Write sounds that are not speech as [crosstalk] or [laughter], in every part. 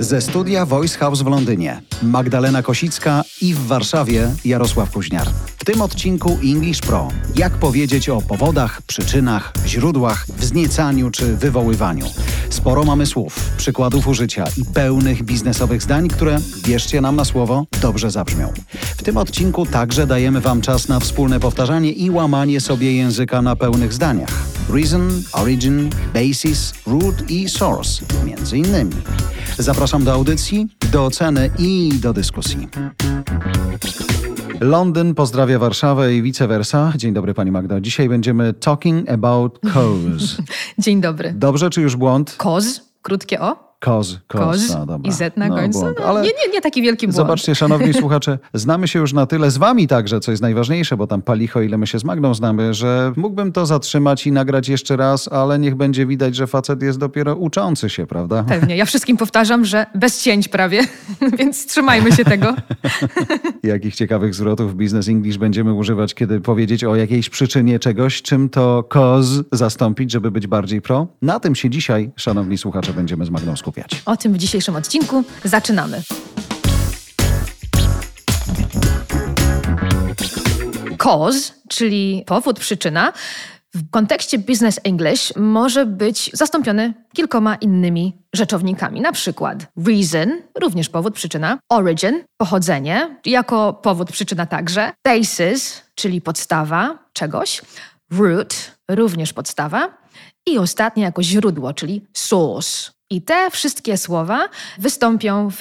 Ze studia Voice House w Londynie Magdalena Kosicka i w Warszawie Jarosław Kuźniar. W tym odcinku English Pro. Jak powiedzieć o powodach, przyczynach, źródłach, wzniecaniu czy wywoływaniu. Sporo mamy słów, przykładów użycia i pełnych biznesowych zdań, które, wierzcie nam na słowo, dobrze zabrzmią. W tym odcinku także dajemy Wam czas na wspólne powtarzanie i łamanie sobie języka na pełnych zdaniach. Reason, origin, basis, root i source, między innymi. Zapraszam do audycji, do oceny i do dyskusji. Londyn pozdrawia Warszawę i vice versa. Dzień dobry Pani Magdo. Dzisiaj będziemy talking about cause. [laughs] Dzień dobry. Dobrze czy już błąd? Koz, krótkie o. Koz, koz. Koz No, dobra. i Z na No, końcu. błąd. No, nie, nie, nie taki wielki błąd. Zobaczcie, szanowni [laughs] słuchacze, znamy się już na tyle z wami także, co jest najważniejsze, bo tam palicho, ile my się z Magdą znamy, że mógłbym to zatrzymać i nagrać jeszcze raz, ale niech będzie widać, że facet jest dopiero uczący się, prawda? Pewnie. Ja wszystkim powtarzam, że bez cięć prawie, [laughs] więc trzymajmy się tego. [laughs] Jakich ciekawych zwrotów Business English będziemy używać, kiedy powiedzieć o jakiejś przyczynie czegoś, czym to cause zastąpić, żeby być bardziej pro? Na tym się dzisiaj, szanowni słuchacze, będziemy z Magdą skupiać. O tym w dzisiejszym odcinku zaczynamy. Cause, czyli powód, przyczyna, w kontekście Business English może być zastąpiony kilkoma innymi rzeczownikami. Na przykład reason, również powód, przyczyna, origin, pochodzenie, jako powód, przyczyna także, basis, czyli podstawa czegoś, root, również podstawa i ostatnie jako źródło, czyli source. I te wszystkie słowa wystąpią w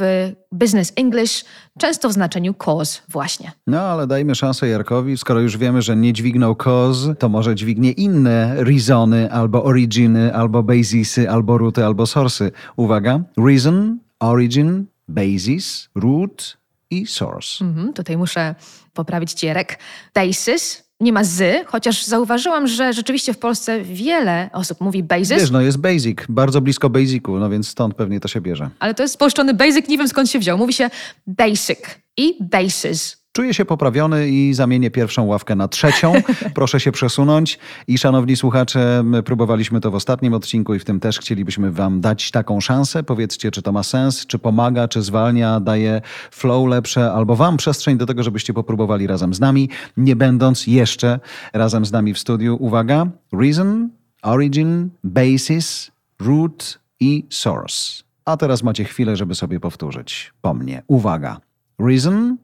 Business English często w znaczeniu cause właśnie. No, ale dajmy szansę Jarkowi. Skoro już wiemy, że nie dźwignął cause, to może dźwignie inne reasony, albo originy, albo basisy, albo rooty, albo source'y. Uwaga. Reason, origin, basis, root i source. Mhm, tutaj muszę poprawić cierek. Basis nie ma z, chociaż zauważyłam, że rzeczywiście w Polsce wiele osób mówi basis, Wiesz, no jest basic, bardzo blisko basicu, no więc stąd pewnie to się bierze. ale to jest spolszczony basic, nie wiem skąd się wziął. Mówi się basic i basis. Czuję się poprawiony i zamienię pierwszą ławkę na trzecią. [laughs] Proszę się przesunąć. I szanowni słuchacze, my próbowaliśmy to w ostatnim odcinku i w tym też chcielibyśmy wam dać taką szansę. Powiedzcie, czy to ma sens, czy pomaga, czy zwalnia, daje flow lepsze, albo wam przestrzeń do tego, żebyście popróbowali razem z nami, nie będąc jeszcze razem z nami w studiu. Uwaga, reason, origin, basis, root i source. A teraz macie chwilę, żeby sobie powtórzyć po mnie. Uwaga. Reason,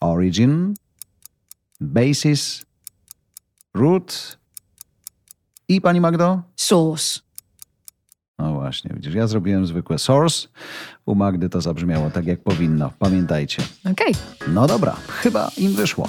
origin, basis, root i pani Magdo? Source. No właśnie, widzisz, ja zrobiłem zwykłe source, u Magdy to zabrzmiało tak jak powinno, pamiętajcie. Okej. No dobra, chyba im wyszło.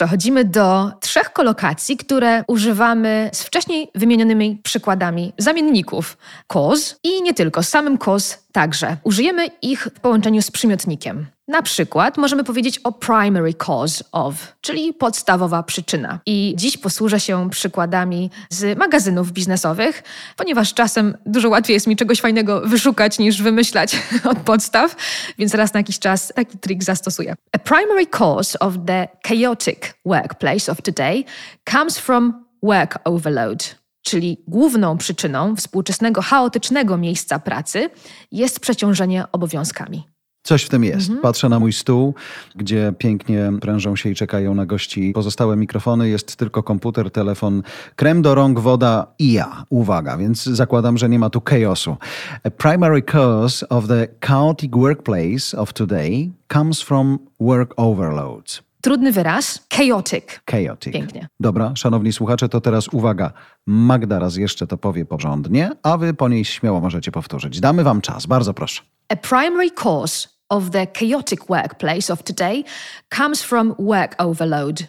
Przechodzimy do trzech kolokacji, które używamy z wcześniej wymienionymi przykładami zamienników cause i nie tylko, samym cause także. Użyjemy ich w połączeniu z przymiotnikiem. Na przykład możemy powiedzieć o primary cause of, czyli podstawowa przyczyna. I dziś posłużę się przykładami z magazynów biznesowych, ponieważ czasem dużo łatwiej jest mi czegoś fajnego wyszukać niż wymyślać [laughs] od podstaw, więc raz na jakiś czas taki trik zastosuję. A primary cause of the chaotic workplace of today comes from work overload. Czyli główną przyczyną współczesnego chaotycznego miejsca pracy jest przeciążenie obowiązkami. Coś w tym jest. Patrzę na mój stół, gdzie pięknie prężą się i czekają na gości pozostałe mikrofony. Jest tylko komputer, telefon, krem do rąk, woda i ja. Uwaga, więc zakładam, że nie ma tu chaosu. A primary cause of the chaotic workplace of today comes from work overload. Trudny wyraz chaotic. Chaotic. Pięknie. Dobra, szanowni słuchacze, to teraz uwaga. Magda raz jeszcze to powie porządnie, a wy po niej śmiało możecie powtórzyć. Damy wam czas, bardzo proszę. A primary cause of the chaotic workplace of today comes from work overload.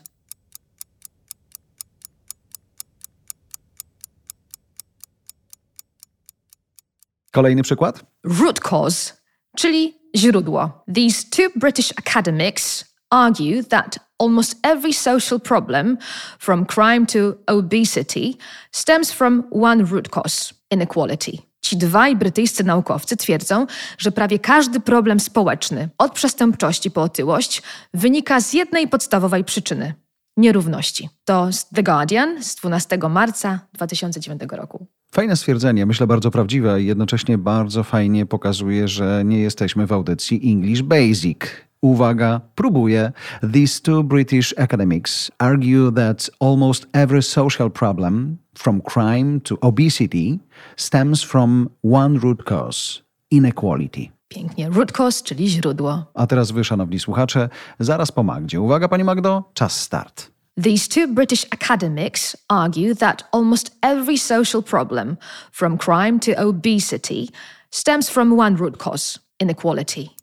Kolejny przykład? Root cause, czyli źródło. These two British academics argue that almost every social problem, from crime to obesity, stems from one root cause inequality. Ci dwaj brytyjscy naukowcy twierdzą, że prawie każdy problem społeczny, od przestępczości po otyłość, wynika z jednej podstawowej przyczyny nierówności. To The Guardian z 12 marca 2009 roku. Fajne stwierdzenie, myślę bardzo prawdziwe i jednocześnie bardzo fajnie pokazuje, że nie jesteśmy w audycji English Basic. Uwaga, próbuję. These two British academics argue that almost every social problem, from crime to obesity, stems from one root cause inequality. Pięknie. Root cause, czyli źródło. A teraz wy, szanowni słuchacze, zaraz po Magdzie. Uwaga, pani Magdo, czas start. These two British academics argue that almost every social problem, from crime to obesity, stems from one root cause inequality.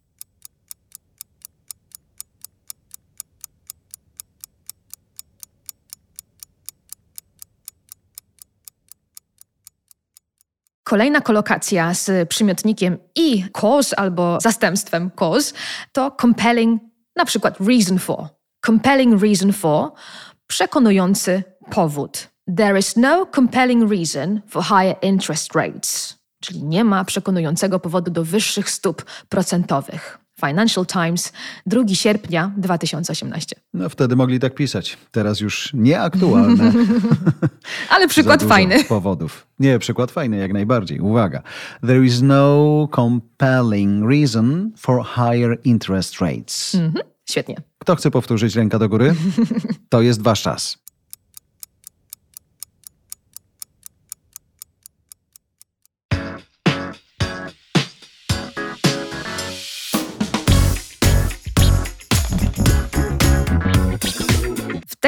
Kolejna kolokacja z przymiotnikiem i cause albo zastępstwem cause to compelling, na przykład reason for. Compelling reason for, przekonujący powód. There is no compelling reason for higher interest rates, czyli nie ma przekonującego powodu do wyższych stóp procentowych. Financial Times, 2 sierpnia 2018. No wtedy mogli tak pisać. Teraz już nieaktualne. [laughs] Ale przykład fajny. [laughs] powodów. Nie, przykład fajny jak najbardziej. Uwaga. There is no compelling reason for higher interest rates. Mhm, świetnie. Kto chce powtórzyć ręka do góry? [laughs] To jest wasz czas.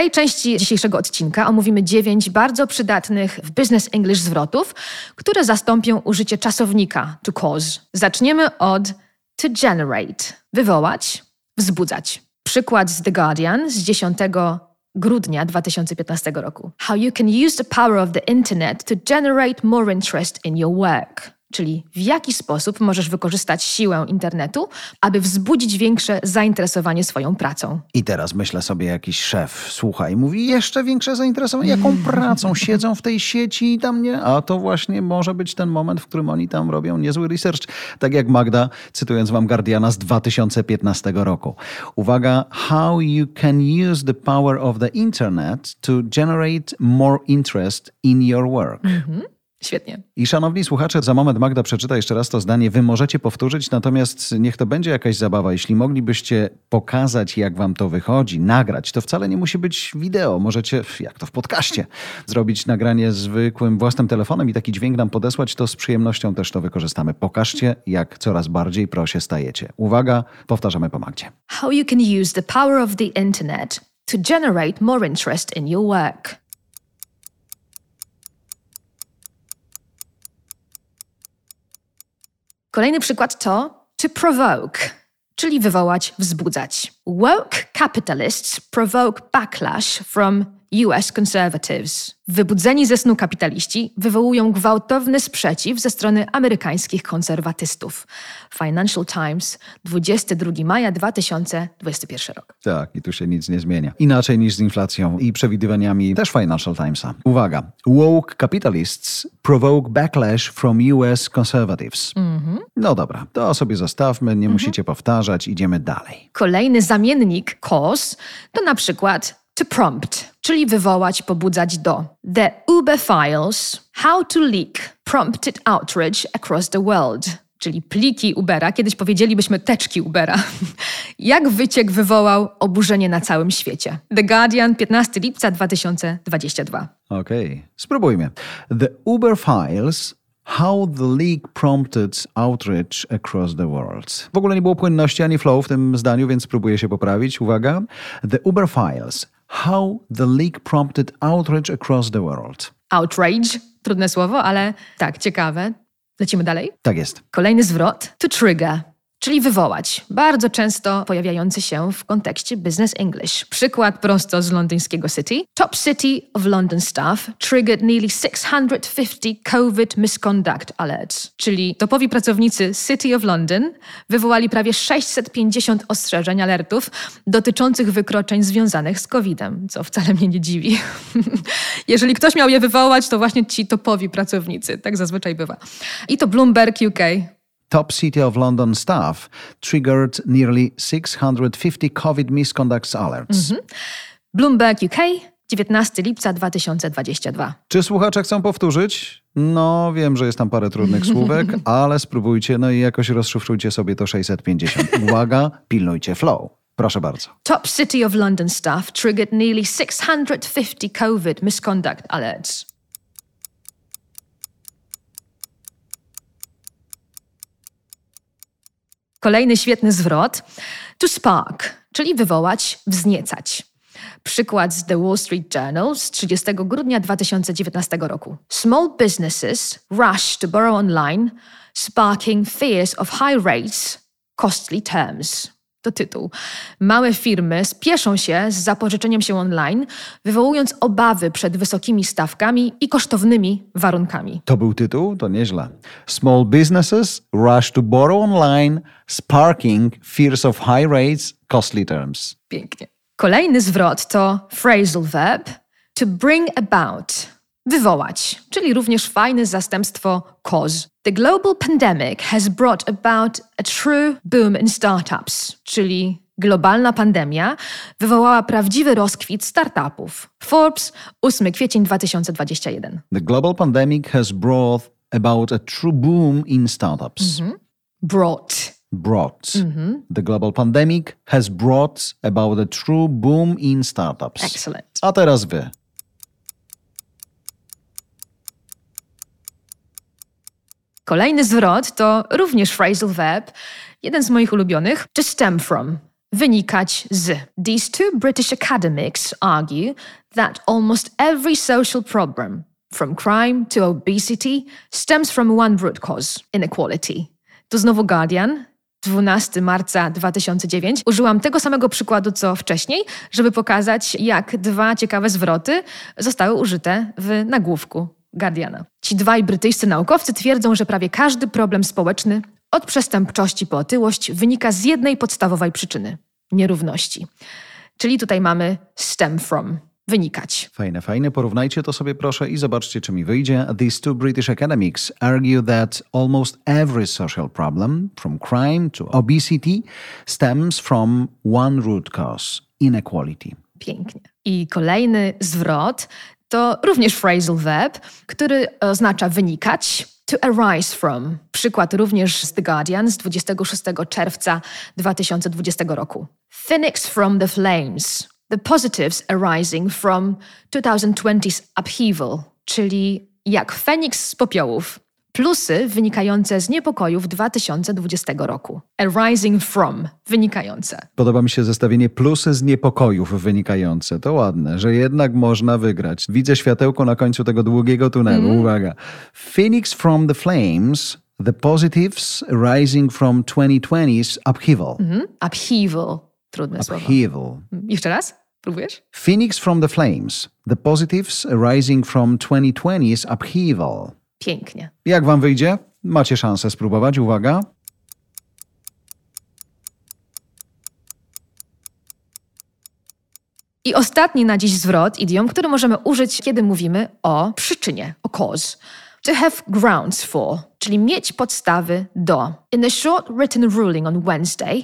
Tej części dzisiejszego odcinka omówimy dziewięć bardzo przydatnych w Business English zwrotów, które zastąpią użycie czasownika to cause. Zaczniemy od to generate wywołać, wzbudzać. Przykład z The Guardian z 10 grudnia 2015 roku. How you can use the power of the internet to generate more interest in your work. Czyli w jaki sposób możesz wykorzystać siłę internetu, aby wzbudzić większe zainteresowanie swoją pracą. I teraz myślę sobie jakiś szef, słuchaj, mówi jeszcze większe zainteresowanie, jaką pracą [laughs] siedzą w tej sieci i tam nie, a to właśnie może być ten moment, w którym oni tam robią niezły research. Tak jak Magda, cytując wam Guardiana z 2015 roku. Uwaga, how you can use the power of the internet to generate more interest in your work. Świetnie. I szanowni słuchacze, za moment Magda przeczyta jeszcze raz to zdanie. Wy możecie powtórzyć, natomiast niech to będzie jakaś zabawa. Jeśli moglibyście pokazać, jak wam to wychodzi, nagrać, to wcale nie musi być wideo. Możecie, jak to w podcaście, zrobić nagranie zwykłym własnym telefonem i taki dźwięk nam podesłać, to z przyjemnością też to wykorzystamy. Pokażcie, jak coraz bardziej pro się stajecie. Uwaga, powtarzamy po Magdzie. How you can use the power of the internet to generate more interest in your work. Kolejny przykład to to provoke, czyli wywołać, wzbudzać. Woke capitalists provoke backlash from US conservatives. Wybudzeni ze snu kapitaliści wywołują gwałtowny sprzeciw ze strony amerykańskich konserwatystów. Financial Times, 22 maja 2021 rok. Tak, i tu się nic nie zmienia. Inaczej niż z inflacją i przewidywaniami też Financial Timesa. Uwaga. Woke capitalists provoke backlash from US conservatives. No dobra, to sobie zostawmy, nie musicie powtarzać, idziemy dalej. Kolejny zamiennik cause to na przykład to prompt, czyli wywołać, pobudzać do. The Uber files How to leak prompted outrage across the world. Czyli pliki Ubera, kiedyś powiedzielibyśmy teczki Ubera. [laughs] Jak wyciek wywołał oburzenie na całym świecie. The Guardian, 15 lipca 2022. Okej, spróbujmy. The Uber files How the leak prompted outrage across the world. W ogóle nie było płynności ani flow w tym zdaniu, więc spróbuję się poprawić. Uwaga. The Uber files. How the leak prompted outrage across the world. Outrage, trudne słowo, ale tak, ciekawe. Lecimy dalej. Tak jest. Kolejny zwrot to trigger, czyli wywołać. Bardzo często pojawiający się w kontekście business English. Przykład prosto z londyńskiego City. Top City of London staff triggered nearly 650 COVID misconduct alerts. Czyli topowi pracownicy City of London wywołali prawie 650 ostrzeżeń, alertów dotyczących wykroczeń związanych z COVID-em, co wcale mnie nie dziwi. [laughs] Jeżeli ktoś miał je wywołać, to właśnie ci topowi pracownicy. Tak zazwyczaj bywa. I to Bloomberg UK. Top City of London staff triggered nearly 650 COVID misconducts alerts. Bloomberg UK, 19 lipca 2022. Czy słuchacze chcą powtórzyć? No, wiem, że jest tam parę trudnych słówek, [laughs] ale spróbujcie, no i jakoś rozszyfrujcie sobie to 650. Uwaga, pilnujcie flow. Proszę bardzo. Top City of London staff triggered nearly 650 COVID misconduct alerts. Kolejny świetny zwrot. To spark, czyli wywołać, wzniecać. Przykład z The Wall Street Journal z 30 grudnia 2019 roku. Small businesses rush to borrow online, sparking fears of high rates, costly terms. To tytuł. Małe firmy spieszą się z zapożyczeniem się online, wywołując obawy przed wysokimi stawkami i kosztownymi warunkami. To był tytuł? To nieźle. Small businesses rush to borrow online, sparking fears of high rates, costly terms. Pięknie. Kolejny zwrot to phrasal verb to bring about, wywołać, czyli również fajne zastępstwo cause. The global pandemic has brought about a true boom in startups, czyli globalna pandemia wywołała prawdziwy rozkwit startupów. Forbes, 8 kwiecień 2021. The global pandemic has brought about a true boom in startups. Brought. Brought. The global pandemic has brought about a true boom in startups. Excellent. A teraz wy. Kolejny zwrot to również phrasal verb, jeden z moich ulubionych, to stem from, wynikać z. These two British academics argue that almost every social problem, from crime to obesity, stems from one root cause inequality. Tu znowu Guardian. 12 marca 2009 użyłam tego samego przykładu co wcześniej, żeby pokazać, jak dwa ciekawe zwroty zostały użyte w nagłówku Guardiana. Ci dwaj brytyjscy naukowcy twierdzą, że prawie każdy problem społeczny, od przestępczości po otyłość, wynika z jednej podstawowej przyczyny nierówności. Czyli tutaj mamy stem from wynikać. Fajne, fajne. Porównajcie to sobie proszę i zobaczcie, czy mi wyjdzie. These two British academics argue that almost every social problem, from crime to obesity, stems from one root cause inequality. Pięknie. I kolejny zwrot to również phrasal verb, który oznacza wynikać. To arise from. Przykład również z The Guardian z 26 czerwca 2020 roku. Phoenix from the flames. The positives arising from 2020's upheaval, czyli jak Feniks z popiołów. Plusy wynikające z niepokojów 2020 roku. Arising from, wynikające. Podoba mi się zestawienie plusy z niepokojów wynikające. To ładne, że jednak można wygrać. Widzę światełko na końcu tego długiego tunelu. Uwaga. Phoenix from the flames, the positives rising from 2020's upheaval. Mhm. Upheaval. Trudne słowo. Upheaval. Jeszcze raz? Próbujesz? Phoenix from the flames, the positives rising from 2020's upheaval. Pięknie. Jak wam wyjdzie? Macie szansę spróbować. Uwaga. I ostatni na dziś zwrot, idiom, który możemy użyć, kiedy mówimy o przyczynie, o cause. To have grounds for, czyli mieć podstawy do. In a short written ruling on Wednesday,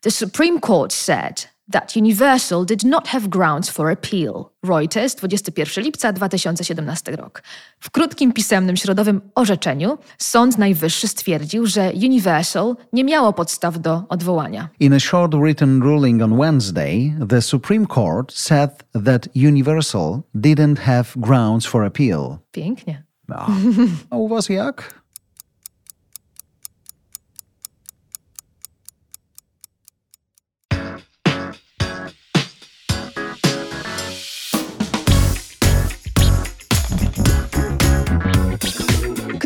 the Supreme Court said that Universal did not have grounds for appeal. Reuters, 21 lipca 2017 rok. W krótkim pisemnym środowym orzeczeniu Sąd Najwyższy stwierdził, że Universal nie miało podstaw do odwołania. In a short written ruling on Wednesday, the Supreme Court said that Universal didn't have grounds for appeal. Pięknie. A, a u was jak?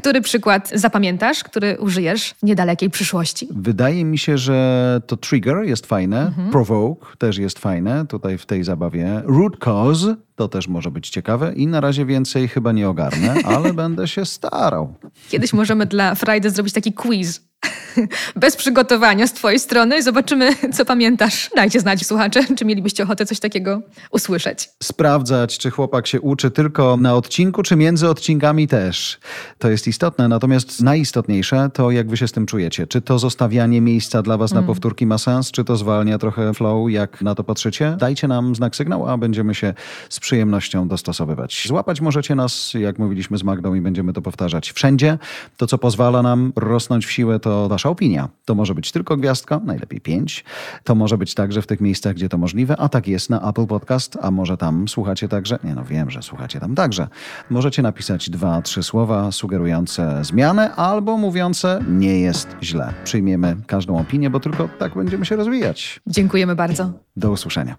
Który przykład zapamiętasz, który użyjesz w niedalekiej przyszłości? Wydaje mi się, że to trigger jest fajne, provoke też jest fajne tutaj w tej zabawie. Root cause to też może być ciekawe i na razie więcej chyba nie ogarnę, [laughs] ale będę się starał. Kiedyś możemy dla Friday zrobić taki quiz. [laughs] bez przygotowania z Twojej strony. Zobaczymy, co pamiętasz. Dajcie znać, słuchacze, czy mielibyście ochotę coś takiego usłyszeć. Sprawdzać, czy chłopak się uczy tylko na odcinku, czy między odcinkami też. To jest istotne. Natomiast najistotniejsze to, jak wy się z tym czujecie. Czy to zostawianie miejsca dla was na powtórki ma sens, czy to zwalnia trochę flow, jak na to patrzycie? Dajcie nam znak sygnału, a będziemy się z przyjemnością dostosowywać. Złapać możecie nas, jak mówiliśmy z Magdą i będziemy to powtarzać wszędzie. To, co pozwala nam rosnąć w siłę, to wasza opinia. To może być tylko gwiazdka, najlepiej pięć. To może być także w tych miejscach, gdzie to możliwe, a tak jest na Apple Podcast, a może tam słuchacie także, nie no wiem, że słuchacie tam także. Możecie napisać dwa, trzy słowa sugerujące zmianę albo mówiące nie jest źle. Przyjmiemy każdą opinię, bo tylko tak będziemy się rozwijać. Dziękujemy bardzo. Do usłyszenia.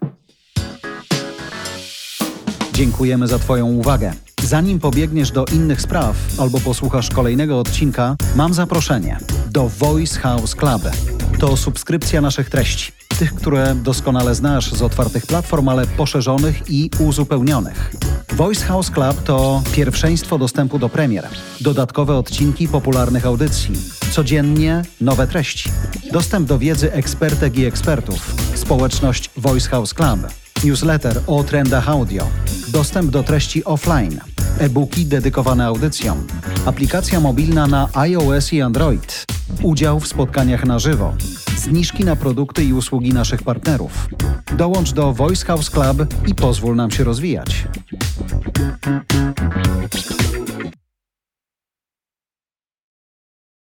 Dziękujemy za Twoją uwagę. Zanim pobiegniesz do innych spraw albo posłuchasz kolejnego odcinka, mam zaproszenie do Voice House Club. To subskrypcja naszych treści. Tych, które doskonale znasz z otwartych platform, ale poszerzonych i uzupełnionych. Voice House Club to pierwszeństwo dostępu do premier, dodatkowe odcinki popularnych audycji, codziennie nowe treści, dostęp do wiedzy ekspertek i ekspertów, społeczność Voice House Club, newsletter o trendach audio, dostęp do treści offline, e-booki dedykowane audycjom, aplikacja mobilna na iOS i Android, udział w spotkaniach na żywo, zniżki na produkty i usługi naszych partnerów. Dołącz do Voice House Club i pozwól nam się rozwijać.